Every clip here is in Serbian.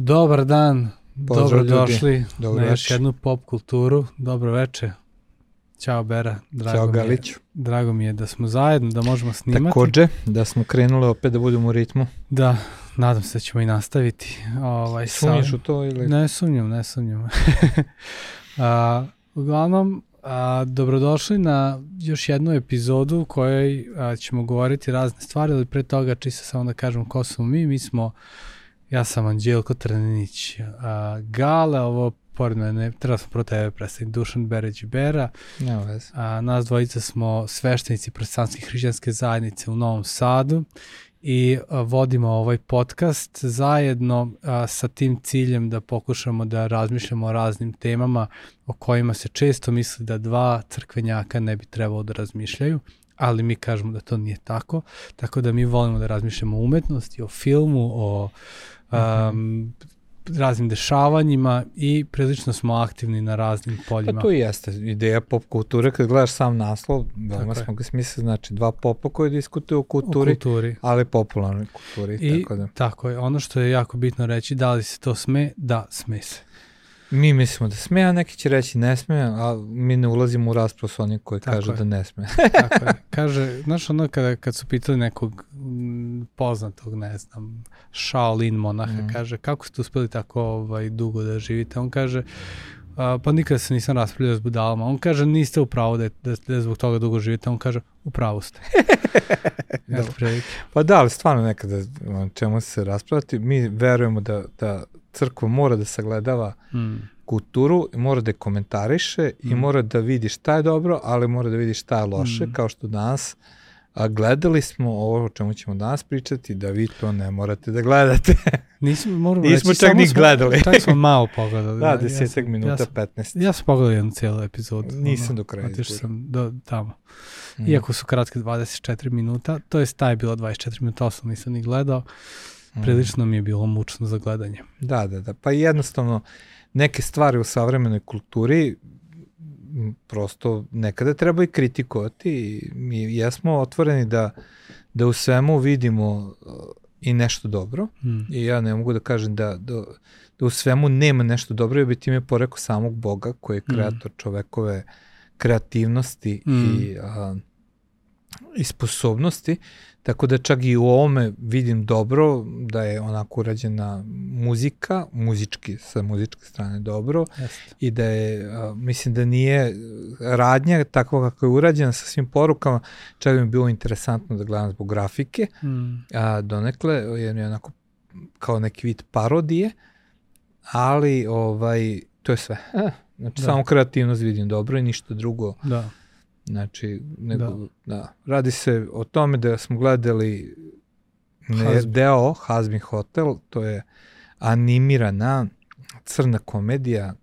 Dobar dan, Pozdrav dobro došli Dobro na još jednu pop kulturu. Dobro veče. Ćao Bera, drago, Ćao mi je, Galiću. drago mi je da smo zajedno, da možemo snimati. Takođe, da smo krenuli opet da budemo u ritmu. Da, nadam se da ćemo i nastaviti. Ovaj, Sumnjiš u to ili? Ne sumnjam, ne sumnjam. a, uglavnom, a, dobrodošli na još jednu epizodu u kojoj a, ćemo govoriti razne stvari, ali pre toga čisto samo da kažem ko smo mi. Mi smo, ja sam Anđelko Trninić, a, Gale, ovo pored mene, treba sam pro tebe predstaviti, Dušan Bereć Bera, Nema veze. a, nas dvojica smo sveštenici protestantske hrišćanske zajednice u Novom Sadu i a, vodimo ovaj podcast zajedno a, sa tim ciljem da pokušamo da razmišljamo o raznim temama o kojima se često misli da dva crkvenjaka ne bi trebalo da razmišljaju, ali mi kažemo da to nije tako, tako da mi volimo da razmišljamo o umetnosti, o filmu, o um, raznim dešavanjima i prilično smo aktivni na raznim Pa poljima. to i jeste ideja pop kulture, kad gledaš sam naslov, veoma smo ga smislili, znači dva popa koji diskutuju o kulturi, kulturi. ali popularnoj kulturi, I tako da. tako je, ono što je jako bitno reći, da li se to sme, da sme se. Mi mislimo da sme, a neki će reći ne sme, a mi ne ulazimo u raspravu sa onim koji Tako kažu je. da ne sme. Tako je. Kaže, znaš ono kada, kad su pitali nekog mm, poznatog, ne znam, Shaolin monaha, Mhm. kaže, kako ste uspeli tako ovaj, dugo da živite? On kaže, a, pa nikada se nisam raspravljao s budalama. On kaže, niste u pravu da, da, da zbog toga dugo živite. On kaže, u pravu ste. Prilike. Pa da, ali stvarno nekada čemu se raspravati, mi verujemo da, da crkva mora da sagledava Mm. kulturu i mora da je komentariše i Mm. mora da vidi šta je dobro, ali mora da vidi šta je loše, Mm. kao što danas a, gledali smo ovo o čemu ćemo danas pričati, da vi to ne morate da gledate. Nismo, moramo Nismo reći, čak ni smo- gledali. Čak smo malo pogledali. da, ja desetak sam- minuta, Ja sam, 15. ja sam pogledao jednu cijelu epizodu. Nisam ono, do kraja Otišao sam do tamo. Mhm. Iako su kratke 24 minuta, to jest taj je bilo 24 minuta, osam nisam ni gledao, Mhm. Prilično mi je bilo mučno za gledanje. Da, da, da. Pa jednostavno, neke stvari u savremenoj kulturi prosto nekada treba i kritikovati mi jesmo otvoreni da, da u svemu vidimo uh, i nešto dobro Mm. i ja ne mogu da kažem da, da, da u svemu nema nešto dobro, jer bi time porekao samog Boga koji je Mm. kreator čovekove kreativnosti Mm. i, a, i sposobnosti, tako da čak i u ovome vidim dobro da je onako urađena muzika, muzički, sa muzičke strane dobro Jeste. i da je, a, mislim da nije radnja takva kako je urađena sa svim porukama, čak bi mi bilo interesantno da gledam zbog grafike, Mm. a, donekle, je onako kao neki vid parodije, ali ovaj, to je sve. Znači, Da. samo kreativnost vidim dobro i ništa drugo. Da. Znači, nego, da. Radi se o tome da smo gledali ne, deo Hazbin Hotel, to je animirana crna komedija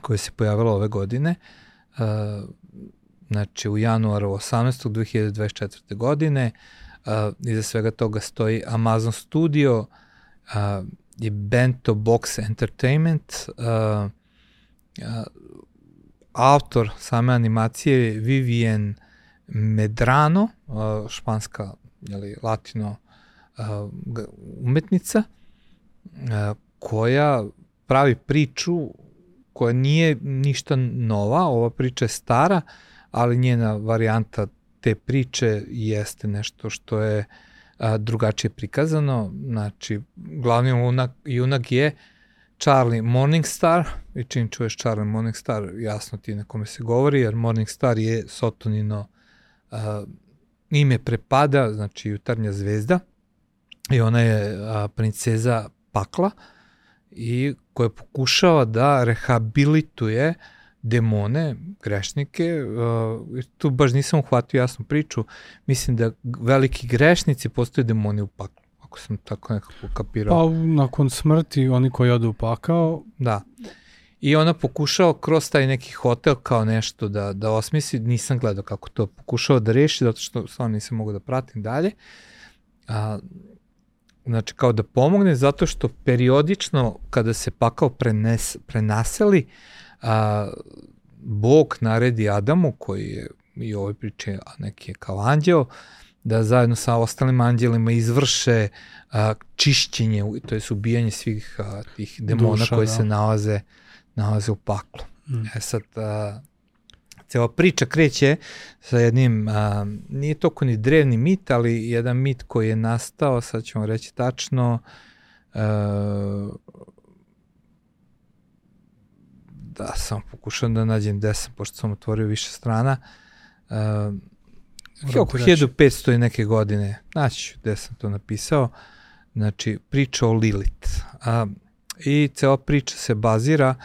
koja se pojavila ove godine. Uh, znači, u januaru 18. 2024. godine. Uh, iza svega toga stoji Amazon Studio uh, i Bento Box Entertainment. Uh, uh, autor same animacije je Vivien Medrano, uh, španska, jeli, latino uh, umetnica, uh, koja pravi priču koja nije ništa nova, ova priča je stara, ali njena varijanta te priče jeste nešto što je drugačije prikazano. Znači, glavni junak, junak je Charlie Morningstar. I čim čuješ Charlie Morningstar, jasno ti na kome se govori, jer Morningstar je Sotonino a, ime prepada, znači jutarnja zvezda. I ona je a, princeza pakla i koja pokušava da rehabilituje demone, grešnike, uh, tu baš nisam uhvatio jasnu priču, mislim da veliki grešnici postaju demoni u paklu, ako sam tako nekako kapirao. Pa nakon smrti, oni koji odu pakao, Da. I ona pokušao kroz taj neki hotel kao nešto da, da osmisli, nisam gledao kako to pokušao da reši, zato što stvarno nisam mogu da pratim dalje. A, znači kao da pomogne zato što periodično kada se pakao prenes, prenaseli, a, Bog naredi Adamu koji je i u ovoj priči neki je kao anđeo, da zajedno sa ostalim anđelima izvrše a, čišćenje, to je ubijanje svih a, tih demona Duša, koji da. se nalaze, nalaze u paklu. Mm. E sad, a, cela priča kreće sa jednim, a, nije toko ni drevni mit, ali jedan mit koji je nastao, sad ćemo reći tačno, a, da sam pokušao da nađem gde sam, pošto sam otvorio više strana, a, oko 1500 i neke godine, ću gde sam to napisao, znači priča o Lilith. A, I cela priča se bazira uh,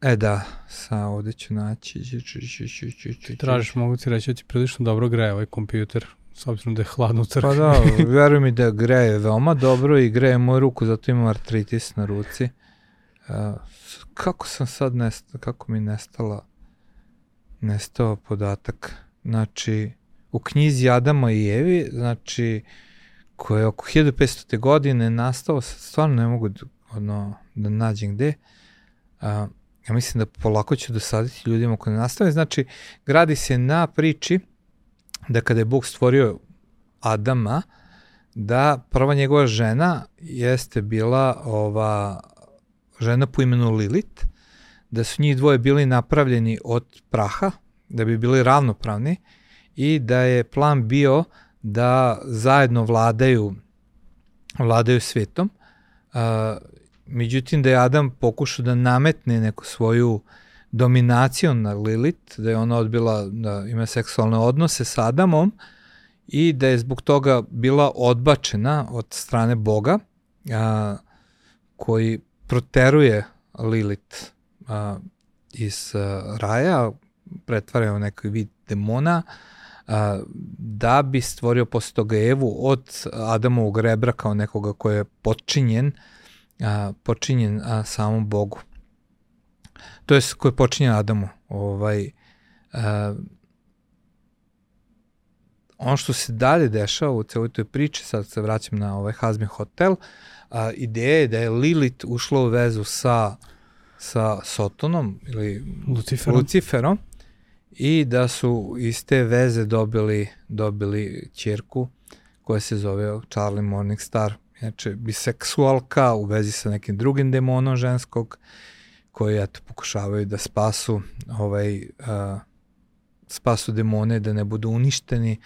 E da, sa ovde ću naći. Tražiš, mogu ti reći da ti prilično dobro greje ovaj kompjuter, s obzirom da je hladno u crkvi. Pa da, veruj mi da greje veoma dobro i greje moju ruku, zato imam artritis na ruci. Uh, kako sam sad nestao, kako mi nestala, nestao podatak. Znači, u knjizi Adama i Evi, znači, koje je oko 1500. godine nastao, stvarno ne mogu ono, da nađem gde, uh, ja mislim da polako ću dosaditi ljudima koji nastave. Znači, gradi se na priči da kada je Bog stvorio Adama, da prva njegova žena jeste bila ova žena po imenu Lilith, da su njih dvoje bili napravljeni od praha, da bi bili ravnopravni i da je plan bio da zajedno vladaju vladaju svetom. Uh, Međutim, da je Adam pokušao da nametne neku svoju dominaciju na Lilith, da je ona odbila da ima seksualne odnose sa Adamom i da je zbog toga bila odbačena od strane Boga, a, koji proteruje Lilith a, iz a, raja, pretvara u neki vid demona, a, da bi stvorio posle toga Evu od Adamovog rebra kao nekoga koji je počinjen a, samom Bogu. To je koji je počinjen Adamu. Ovaj, a, ono što se dalje dešava u celoj toj priči, sad se vraćam na ovaj Hazmi hotel, a, ideja je da je Lilith ušla u vezu sa, sa Sotonom ili Luciferom. Luciferom i da su iz te veze dobili, dobili čerku koja se zove Charlie Morningstar, Inače, biseksualka u vezi sa nekim drugim demonom ženskog, koji eto, pokušavaju da spasu ovaj, uh, spasu demone da ne budu uništeni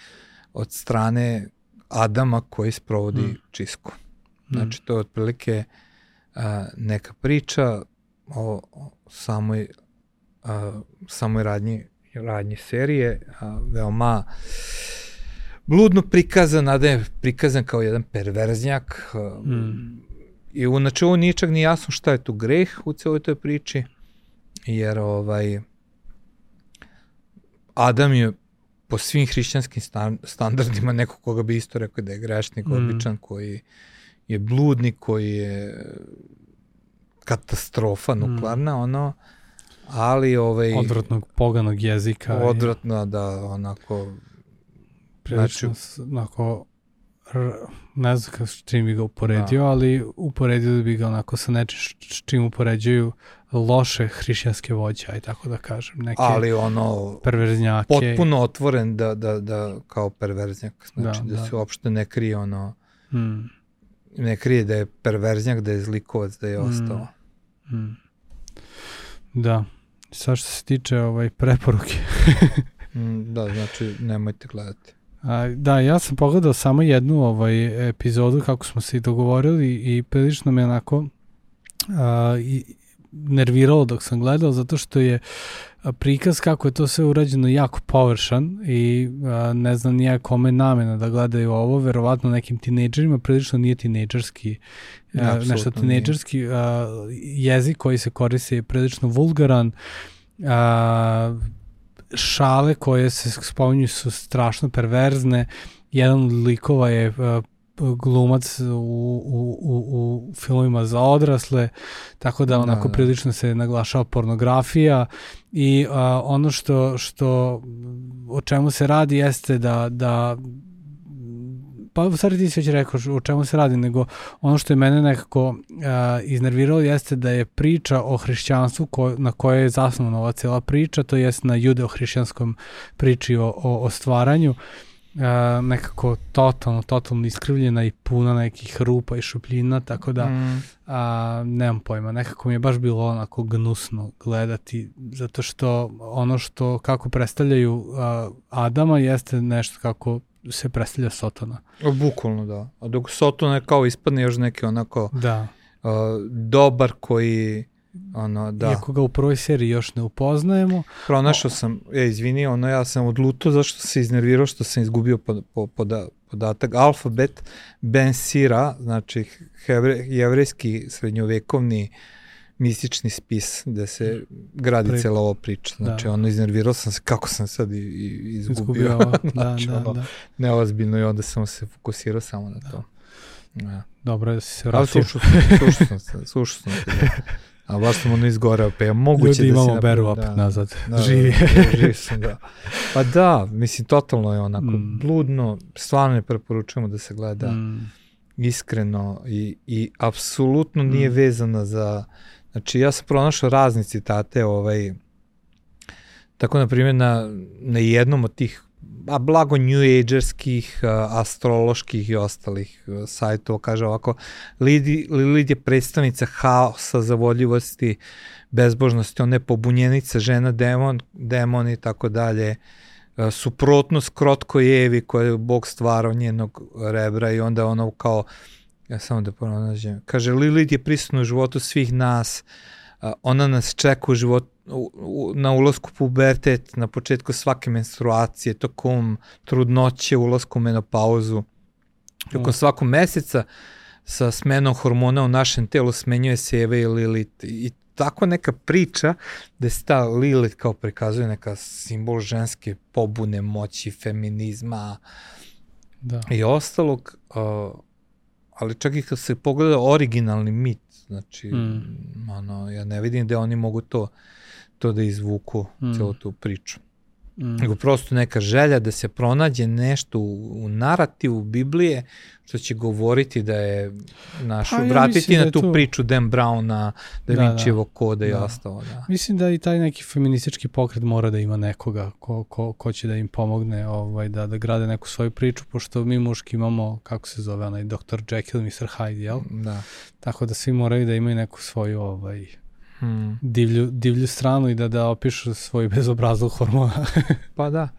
od strane Adama koji sprovodi mm. čisku. Znači, to je otprilike uh, neka priča o, o samoj, uh, samoj radnji, radnji serije, uh, veoma bludno prikazan, Adam je prikazan kao jedan perverznjak mm. i u načelu ničak ni jasno šta je tu greh u celoj toj priči, jer ovaj Adam je po svim hrišćanskim standardima neko koga bi isto rekao da je grešnik, mm. običan, koji je bludnik, koji je katastrofa hmm. nuklearna, mm. ono, ali ovaj... Odvratnog poganog jezika. Odvratno, i... da, onako prilično znači, onako ne znam kako s čim bi ga uporedio, da. ali uporedio bi ga onako sa nečim s čim upoređuju loše hrišćanske vođe, aj tako da kažem, neke ali ono perverznjake. Potpuno otvoren da, da, da kao perverznjak, znači da, da, da. se uopšte ne krije ono hmm. ne krije da je perverznjak, da je zlikovac, da je hmm. ostao. Hmm. Da. Sa što se tiče ovaj preporuke. Hmm, da, znači nemojte gledati. A, da, ja sam pogledao samo jednu ovaj epizodu kako smo se i dogovorili i prilično me onako a, i, nerviralo dok sam gledao zato što je prikaz kako je to sve urađeno jako površan i a, ne znam nije kome namena da gledaju ovo, verovatno nekim tinejdžerima, prilično nije tinejdžerski ja, nešto tinejdžerski a, jezik koji se koristi je prilično vulgaran a, šale koje se spominju su strašno perverzne. Jedan od likova je glumac u, u, u, u filmovima za odrasle, tako da onako da, da. prilično se naglašava pornografija i uh, ono što, što o čemu se radi jeste da, da pa u stvari ti si već rekao o čemu se radi, nego ono što je mene nekako uh, iznerviralo jeste da je priča o hrišćanstvu ko, na kojoj je zasnovana ova cela priča, to jest na judeo-hrišćanskom priči o, o, o stvaranju, a, nekako totalno, totalno iskrivljena i puna nekih rupa i šupljina, tako da Mm. a, nemam pojma, nekako mi je baš bilo onako gnusno gledati, zato što ono što, kako predstavljaju a, Adama jeste nešto kako se predstavlja Sotona. Bukvalno da. A dok Soton je kao ispadne još neki onako Da. uh, dobar koji ono, da. Iako ga u prvoj seriji još ne upoznajemo, Pronašao sam, e, izvini, ono, ja sam odlutao zašto se iznervirao što sam izgubio pod, po, poda, podatak. Alfabet Ben Sira, znači hevre, jevrejski srednjovekovni mistični spis gde se gradi Pri- cela ova priča. Znači, Da. ono, iznervirao sam se kako sam sad i, i izgubio. Da, Znači, da, ono, da. Neozbiljno i onda sam se fokusirao samo na to. Da. Dobro da si se Ali vratio. slušao sam, slušao sam se, slušao sam se. Da. A baš sam ono izgoreo, pa je moguće Ljudi da imamo si beru napravio- opet da. nazad. Da, Živi. Da, da, živ sam, da. Pa da, mislim, totalno je onako Mm. bludno, stvarno ne preporučujemo da se gleda Mm, iskreno i, i apsolutno nije Mm. vezana za, znači ja sam pronašao razne citate, ovaj, tako na primjer na, na jednom od tih a blago New Agerskih, astroloških i ostalih a, sajtova, kaže ovako, Lidi, Lilith je predstavnica haosa, zavodljivosti, bezbožnosti, ona je pobunjenica, žena, demon, demon i tako dalje, a, suprotnost krotkoj Evi koja je Bog stvarao njenog rebra i onda ono kao, ja samo da pronađem, kaže Lilith je prisutna u životu svih nas, a, ona nas čeka u životu u, u, na ulasku pubertet, na početku svake menstruacije, tokom trudnoće, ulasku u menopauzu, tokom Mm. svakog meseca sa smenom hormona u našem telu smenjuje se Eva i Lilith i tako neka priča da se ta Lilith kao prikazuje neka simbol ženske pobune, moći, feminizma da. i ostalog, uh, ali čak i kad se pogleda originalni mit, znači, Mm. ono, ja ne vidim da oni mogu to, to da izvuku, mm. celu tu priču. Mm. Nego prosto neka želja da se pronađe nešto u, u narativu Biblije što će govoriti da je našu, Pa ja vratiti mislim da na tu to- priču Dan Browna, Da Da, da. Koda i Da. ostalo. Da. Mislim da i taj neki feministički pokret mora da ima nekoga ko, ko, ko će da im pomogne ovaj, da, da grade neku svoju priču, pošto mi muški imamo, kako se zove, onaj Dr. Jekyll, Mr. Hyde, jel? Da. Tako da svi moraju da imaju neku svoju ovaj, Hmm. divlju, divlju stranu i da, da opišu svoju bezobrazlu hormona. Pa da.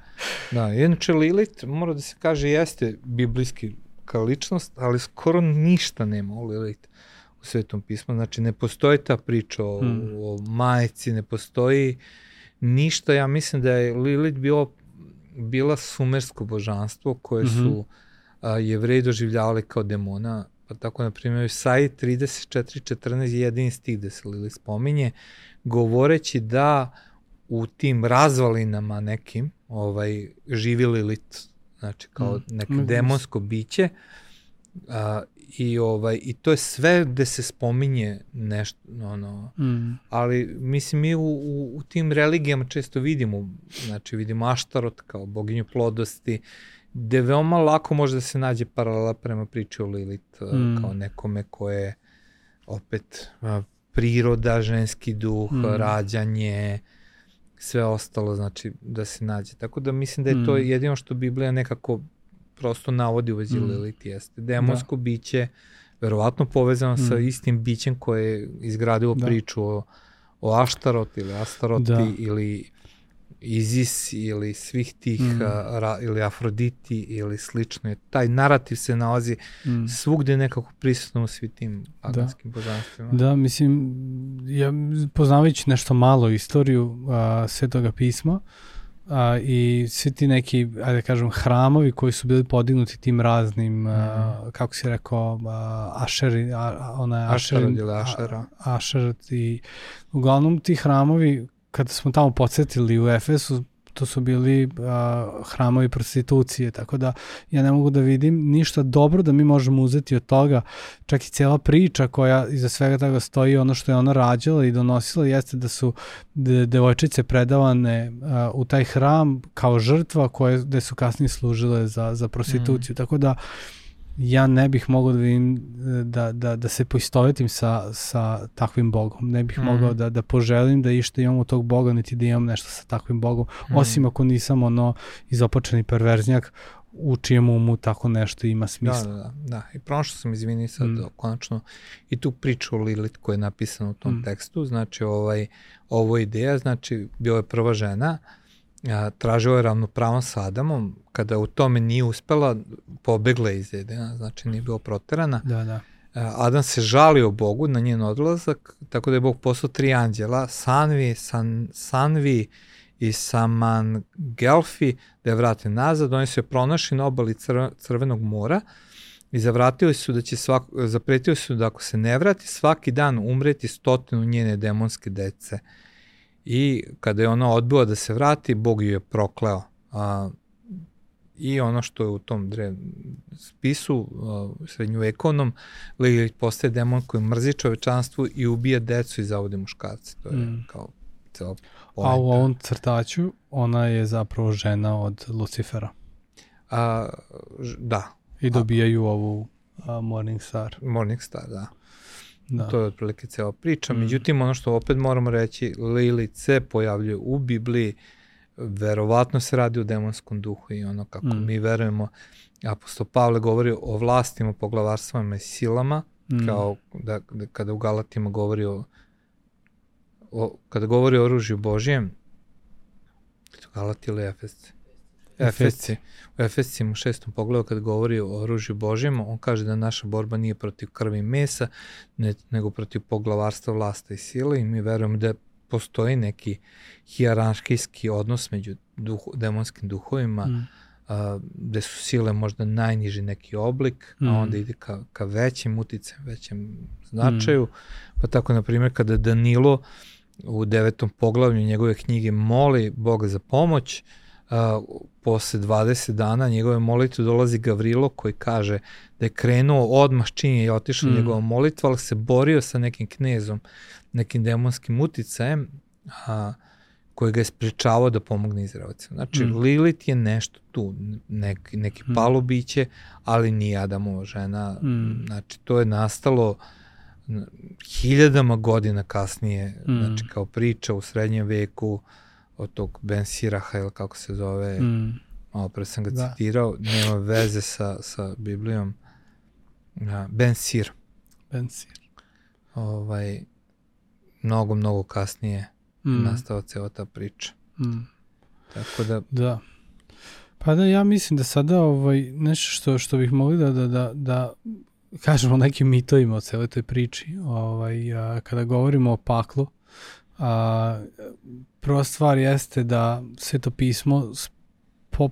Da, inače Lilith, mora da se kaže, jeste biblijski kao ličnost, ali skoro ništa nema o Lilith u Svetom pismu. Znači, ne postoji ta priča o, Hmm. o majci, ne postoji ništa. Ja mislim da je Lilith bilo, bila sumersko božanstvo koje Mhm. su a, jevreji doživljavali kao demona. Pa tako, na primjer, Isaiji 34.14 je jedini stih da se Lilith spominje, govoreći da u tim razvalinama nekim ovaj, živi Lilith, znači kao Mm. neko Mm. demonsko biće, a, i, ovaj, i to je sve gde se spominje nešto, ono, mm. ali mislim mi u, u, u tim religijama često vidimo, znači vidimo Aštarot kao boginju plodosti, gde veoma lako može da se nađe paralela prema priči o Lilith, Mm. mm. kao nekome ko je opet a, priroda, ženski duh, Mm. rađanje, sve ostalo, znači da se nađe. Tako da mislim da je to Mm. jedino što Biblija nekako prosto navodi u vezi Mm. Lilith jeste. Demonsko da. biće, verovatno povezano sa Mm. istim bićem koje je izgradilo Da. da. priču o, o Aštarot ili Astaroti Da. da. ili Izis ili svih tih Mm. mm. a, ra, ili Afroditi ili slično. Taj narativ se nalazi Mm. svugde nekako prisutno u svi tim paganskim da. božanstvima. Da, mislim, ja poznavajući nešto malo istoriju a, Svetoga pisma a, i svi ti neki, ajde da kažem, hramovi koji su bili podignuti tim raznim, a, Mhm. kako si rekao, a, ašeri, a, ona je Ašerod ašerin, ili Ašera. a- i uglavnom ti hramovi, kada smo tamo podsjetili u Efesu, to su bili a, hramovi prostitucije, tako da ja ne mogu da vidim ništa dobro da mi možemo uzeti od toga, čak i cijela priča koja iza svega toga stoji, ono što je ona rađala i donosila jeste da su de, devojčice predavane a, u taj hram kao žrtva koje gde su kasnije služile za, za prostituciju, mm. tako da ja ne bih mogao da e, da, da, da se poistovetim sa, sa takvim bogom. Ne bih mm. Mogao da, da poželim da išta imam od tog boga, niti da imam nešto sa takvim bogom, Mhm. osim ako nisam ono izopačeni perverznjak u čijem umu tako nešto ima smisla. Da, da, da. da. I pronašao sam, izvini sad, mm. konačno, i tu priču o Lilith koja je napisana u tom mm. tekstu, znači ovaj, ovo ideja, znači bio je prva žena, a, tražila je ravnopravno sa Adamom, kada u tome nije uspela, pobegla iz Edena, znači nije bila proterana. Da, da. Adam se žalio Bogu na njen odlazak, tako da je Bog poslao tri anđela, Sanvi, San, Sanvi i Saman Gelfi, da je vrate nazad. Oni su je pronašli na obali crv, Crvenog mora i zavratili su da će svako, zapretili su da ako se ne vrati, svaki dan umreti stotinu njene demonske dece. I kada je ona odbila da se vrati, Bog ju je prokleo. A, I ono što je u tom dre, spisu uh, srednjovekovnom, Lilith postaje demon koji mrzi čovečanstvo i ubija decu i zavode muškarce. To je mm. kao celo poenta. A u ovom crtaću ona je zapravo žena od Lucifera. A, da. I dobijaju A, ovu a, Morning Star. Morning Star, da. Da. To je otprilike cela priča. Mm. Međutim, ono što opet moramo reći, Lilith se pojavljuje u Bibliji, verovatno se radi o demonskom duhu i ono kako mm. mi verujemo. Apostol Pavle govori o vlastima, poglavarstvama i silama, mm. kao da, da, kada u Galatima govori o, o kada govori o oružju Božijem, Galati ili Efesci? Efesci. U Efescima u šestom pogledu kad govori o oružju Božijem, on kaže da naša borba nije protiv krvi i mesa, ne, nego protiv poglavarstva, vlasta i sile i mi verujemo da postoji neki hijeranškijski odnos među duhu, demonskim duhovima, mm. a, gde su sile možda najniži neki oblik, mm. a onda ide ka, ka većim uticajem, većem značaju. Mm. Pa tako, na primjer, kada Danilo u devetom poglavlju njegove knjige moli Boga za pomoć, a, posle 20 dana njegove molitve dolazi Gavrilo koji kaže da je krenuo odmah činje i otišao mm. njegova molitva, ali se borio sa nekim knezom, nekim demonskim uticajem, a, koji ga je sprečavao da pomogne Izraelcima. Znači, mm. Lilith je nešto tu, neki, neki mm. palo biće, ali nije Adamova žena. Mm. Znači, to je nastalo hiljadama godina kasnije, mm. znači kao priča u srednjem veku od tog Ben Siraha, ili kako se zove, mm. malo pre sam ga da. citirao, nema veze sa, sa Biblijom. Ja, ben Sir. Ben Sir. Ovaj, mnogo, mnogo kasnije mm. nastava cela ta priča. Mm. Tako da... Da. Pa da, ja mislim da sada ovaj, nešto što, što bih mogli da, da, da, da kažemo nekim mitovima o celoj toj priči. Ovaj, a, kada govorimo o paklu, a, prva stvar jeste da sveto pismo po,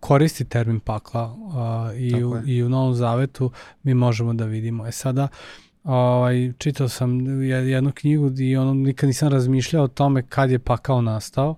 koristi termin pakla a, i, u, i u Novom Zavetu mi možemo da vidimo. E sada, ovaj, čitao sam jednu knjigu i ono, nikad nisam razmišljao o tome kad je pakao nastao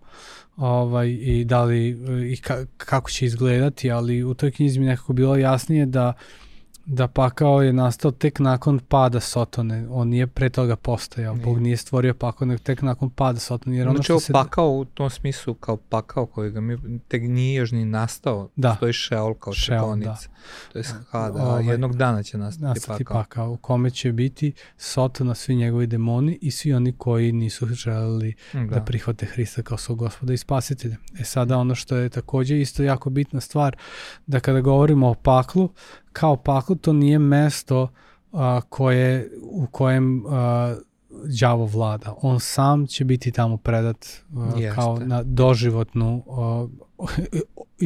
ovaj, i da li i ka, kako će izgledati, ali u toj knjizi mi nekako bilo jasnije da uh, da pakao je nastao tek nakon pada Sotone. On nije pre toga postojao. Nije. Bog nije stvorio pakao nego tek nakon pada Sotone. Jer ono znači, što se... pakao u tom smislu kao pakao koji ga mi tek nije još ni nastao. Da. Stoji šeol kao čekonica. Da. To je hada. Ovaj, jednog dana će nastati, nastati pakao. pakao. U kome će biti Sotona, svi njegovi demoni i svi oni koji nisu želeli da, da prihvate Hrista kao svog gospoda i spasitelja. E sada ono što je takođe isto jako bitna stvar, da kada govorimo o paklu, kao paklo to nije mesto a, koje, u kojem a, đavo vlada. On sam će biti tamo predat a, kao na doživotnu a,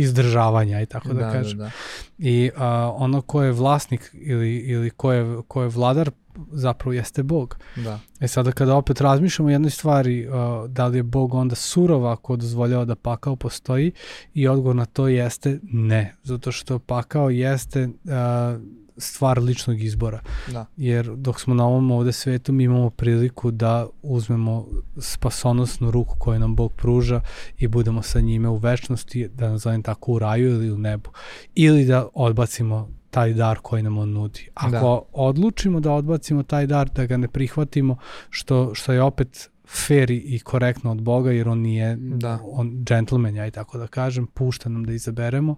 izdržavanja i tako da, da, da kažem. Da, da. I a, ono ko je vlasnik ili, ili ko, je, ko je vladar zapravo jeste Bog. Da. E sada kada opet razmišljamo o jednoj stvari, uh, da li je Bog onda surov ako dozvoljava da pakao postoji i odgovor na to jeste ne, zato što pakao jeste uh, stvar ličnog izbora. Da. Jer dok smo na ovom ovde svetu mi imamo priliku da uzmemo spasonosnu ruku koju nam Bog pruža i budemo sa njime u večnosti, da nazovem tako u raju ili u nebu. Ili da odbacimo taj dar koji nam on nudi. Ako da. odlučimo da odbacimo taj dar, da ga ne prihvatimo, što, što je opet fair i korektno od Boga, jer on nije da. on džentlmen, ja i tako da kažem, pušta nam da izaberemo,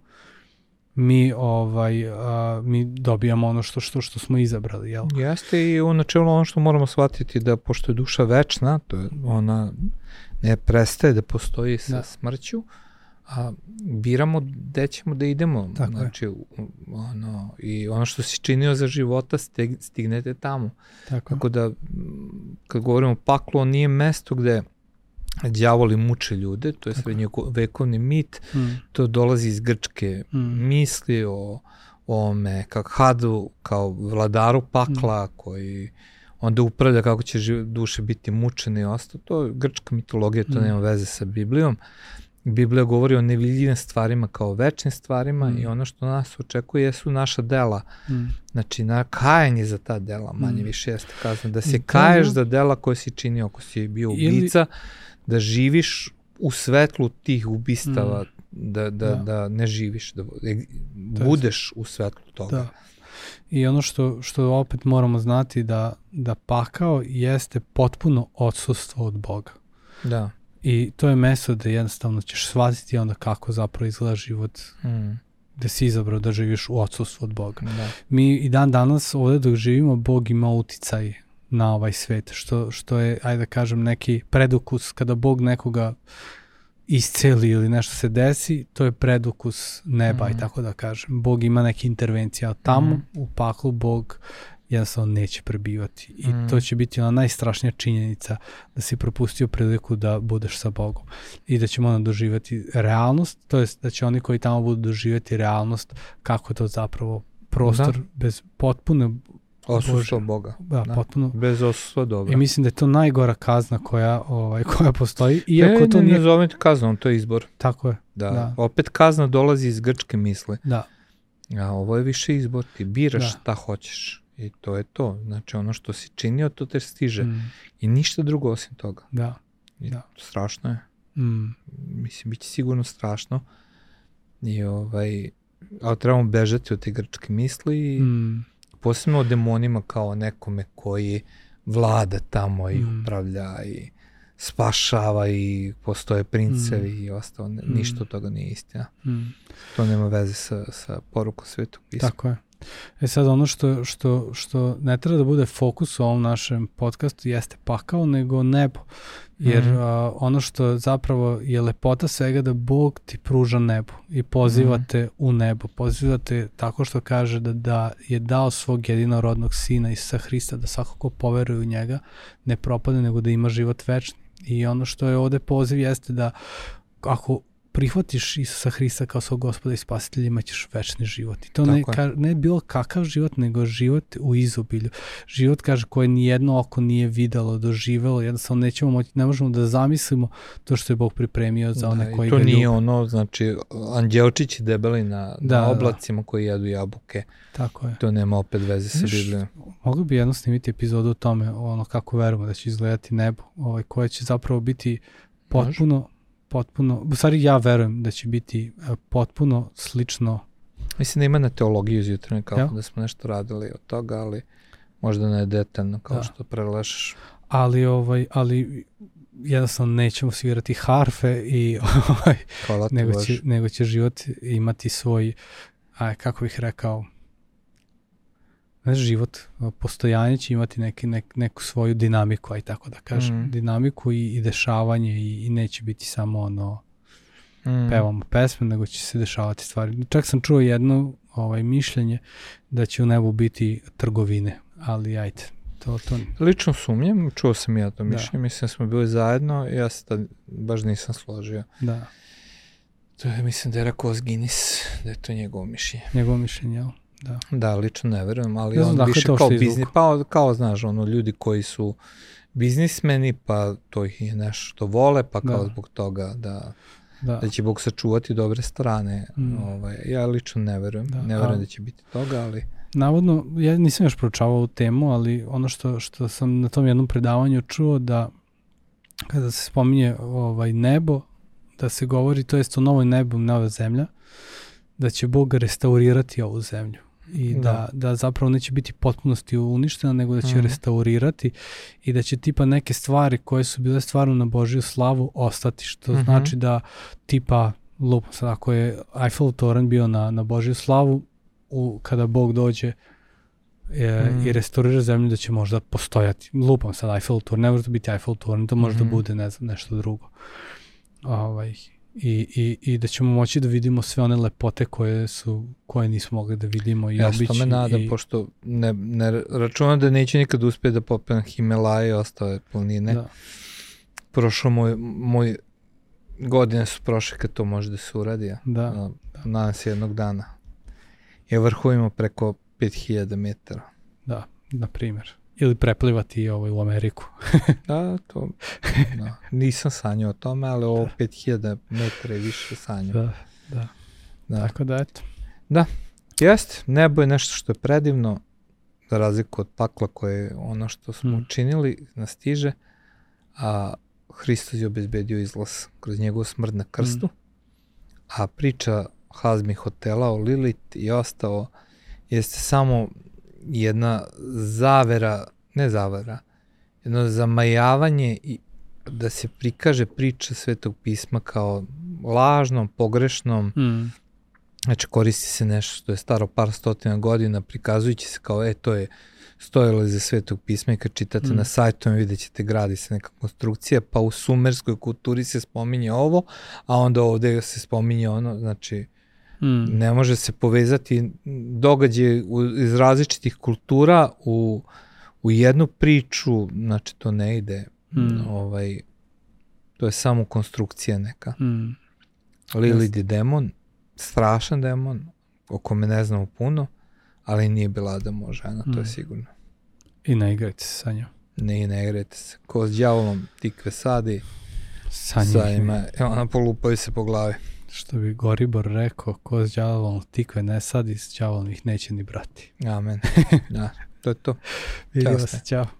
mi ovaj a, mi dobijamo ono što što što smo izabrali, jel? Jeste i u načelu ono što moramo shvatiti da pošto je duša večna, to je ona ne prestaje da postoji sa da. smrću, a biramo gde ćemo da idemo. Tako znači, je. ono, i ono što si činio za života, steg, stignete tamo. Tako. Tako da, kad govorimo o paklu, on nije mesto gde đavoli muče ljude, to je srednjovekovni mit, mm. to dolazi iz grčke mm. misli o, ome, kak Hadu, kao vladaru pakla, mm. koji onda upravlja kako će živ, duše biti mučene i ostalo. To je grčka mitologija, to mm. nema veze sa Biblijom. Biblija govori o nevidljivim stvarima kao večnim stvarima mm. i ono što nas očekuje jesu naša dela. Mm. Znači, na kajanje za ta dela, manje mm. više jeste kazano. Da se mm. kaješ za dela koje si činio ako si bio ubica, Ili... da živiš u svetlu tih ubistava, mm. da, da, da. da ne živiš, da, da budeš u svetlu toga. Da. I ono što, što opet moramo znati da, da pakao jeste potpuno odsustvo od Boga. Da. I to je mesto da jednostavno ćeš shvatiti onda kako zapravo izgleda život mm. gde si izabrao da živiš u odsustvu od Boga. Da. Mi i dan danas ovde dok živimo, Bog ima uticaj na ovaj svet, što, što je, ajde da kažem, neki predukus kada Bog nekoga isceli ili nešto se desi, to je predukus neba mm. i tako da kažem. Bog ima neke intervencije, a tamo mm. u paklu Bog jednostavno neće prebivati. I mm. to će biti ona najstrašnija činjenica da si propustio priliku da budeš sa Bogom. I da ćemo onda doživati realnost, to jest da će oni koji tamo budu doživati realnost kako je to zapravo prostor da. bez potpune Osustvo Boga. Da, da, potpuno. Bez osustva dobra. I mislim da je to najgora kazna koja, ovaj, koja postoji. Iako ne, to ne, nije... ne zovem kaznom, to je izbor. Tako je. Da. da. Opet kazna dolazi iz grčke misle. Da. A ovo je više izbor, ti biraš da. šta hoćeš. I to je to. Znači ono što si činio, to te stiže. Mm. I ništa drugo osim toga. Da. I da. Strašno je. Mm. Mislim, bit će sigurno strašno. I ovaj, ali trebamo bežati od te grčke misli i mm. Posebno o demonima kao nekome koji vlada tamo i mm. upravlja i spašava i postoje princevi mm. i ostalo. Mm. Ništa od toga nije istina. Mm. To nema veze sa, sa porukom svetog pisma. Tako je. E sad ono što, što, što ne treba da bude fokus u ovom našem podcastu jeste pakao, nego nebo. Jer mm. a, ono što zapravo je lepota svega da Bog ti pruža nebo i poziva mm. te u nebo. Poziva te tako što kaže da, da je dao svog jedinorodnog sina Isusa Hrista da svako ko poveruje u njega ne propade nego da ima život večni. I ono što je ovde poziv jeste da ako prihvatiš Isusa Hrista kao svog gospoda i spasitelja, imaćeš večni život. I to ne, ka, ne bilo kakav život, nego život u izobilju. Život, kaže, koje nijedno oko nije videlo, doživelo, jednostavno nećemo moći, ne možemo da zamislimo to što je Bog pripremio za one da, koji ga ljubi. To nije ono, znači, anđelčići debeli na, da, na oblacima da. koji jedu jabuke. Tako je. To nema opet veze sa Biblijom. Mogli bi jedno snimiti epizodu o tome, ono kako verujemo da će izgledati nebo, ovaj, koje će zapravo biti potpuno Može potpuno, u stvari ja verujem da će biti e, potpuno slično. Mislim da ima na teologiju iz jutra kao ja? da smo nešto radili od toga, ali možda ne detaljno kao da. što prelešaš. Ali, ovaj, ali jednostavno nećemo svirati harfe i ovaj, nego, će, nego će život imati svoj, aj, kako bih rekao, znaš, život, postojanje će imati neki, nek, neku svoju dinamiku, aj tako da kažem, mm. dinamiku i, i dešavanje i, i neće biti samo ono mm. pevamo pesme, nego će se dešavati stvari. Čak sam čuo jedno ovaj mišljenje da će u nebu biti trgovine, ali ajte, to, to... Lično sumnjem, čuo sam ja to da. mišljenje, da. mislim da smo bili zajedno, ja se tad baš nisam složio. Da. To je, mislim da je rekao Guinness, da je to njegovo mišljenje. Njegovo mišljenje, jel? Da. Da, lično ne verujem, ali ne znam, on više kao biznis, pa kao, znaš, ono, ljudi koji su biznismeni, pa to ih je nešto vole, pa kao da. zbog toga da, da. da će Bog sačuvati dobre strane. Mm. Ovaj, ja lično ne verujem, da. ne verujem A, da će biti toga, ali... Navodno, ja nisam još proučavao temu, ali ono što, što sam na tom jednom predavanju čuo da kada se spominje ovaj nebo, da se govori, to jest o novoj nebu, nova zemlja, da će Bog restaurirati ovu zemlju i da. da, da zapravo neće biti potpunosti uništena, nego da će mm. restaurirati i da će tipa neke stvari koje su bile stvarno na Božju slavu ostati, što mm -hmm. znači da tipa lup, sad ako je Eiffel Toren bio na, na Božju slavu, u, kada Bog dođe e, mm. i restaurira zemlju da će možda postojati. Lupam sad Eiffel Toren, ne može da biti Eiffel Toren, to može mm -hmm. da mhm. bude ne znam, nešto drugo. Ovaj, i, i, i da ćemo moći da vidimo sve one lepote koje su koje nismo mogli da vidimo i ja obići. Ja me nadam, i... pošto ne, ne računam da neće nikad uspjeti da popem Himalaje i ostale planine. Da. Prošlo moj, moj godine su prošle kad to može da se uradi. Ja. Da. da. Nadam se jednog dana. Je vrhujemo preko 5000 metara. Da, na primjer. Ili preplivati ovaj u Ameriku. da, to, da. Nisam sanjao o tome, ali ovo da. 5000 metara je više sanjao. Da, da, da. Tako da, eto. Da, jeste. Nebo je nešto što je predivno, za razliku od pakla koje je ono što smo hmm. učinili, nas stiže, a Hristos je obezbedio izlaz kroz njegovu smrt na krstu, mm. a priča Hazmi hotela o Lilith i ostao jeste samo jedna zavera, ne zavera, jedno zamajavanje i da se prikaže priča Svetog pisma kao lažnom, pogrešnom, mm. znači koristi se nešto što je staro par stotina godina, prikazujući se kao, e, to je stojalo iza svetog pisma i kad čitate mm. na sajtu vidjet ćete gradi se neka konstrukcija, pa u sumerskoj kulturi se spominje ovo, a onda ovde se spominje ono, znači mm. ne može se povezati događaje iz različitih kultura u, u jednu priču, znači to ne ide, mm. ovaj, to je samo konstrukcija neka. Mm. Lilith je demon, strašan demon, o kome ne znamo puno, ali nije bila da može, žena, mm. to je mm. sigurno. I ne igrajte se sa njom. Ne, ne igrajte se. Ko s djavolom tikve sadi, sa njim. ona polupaju se po glavi. Što bi Goribor rekao, ko s djavolom tikve ne sadi, s djavolom ih neće ni brati. Amen. da, to je to. Vidimo se, čao.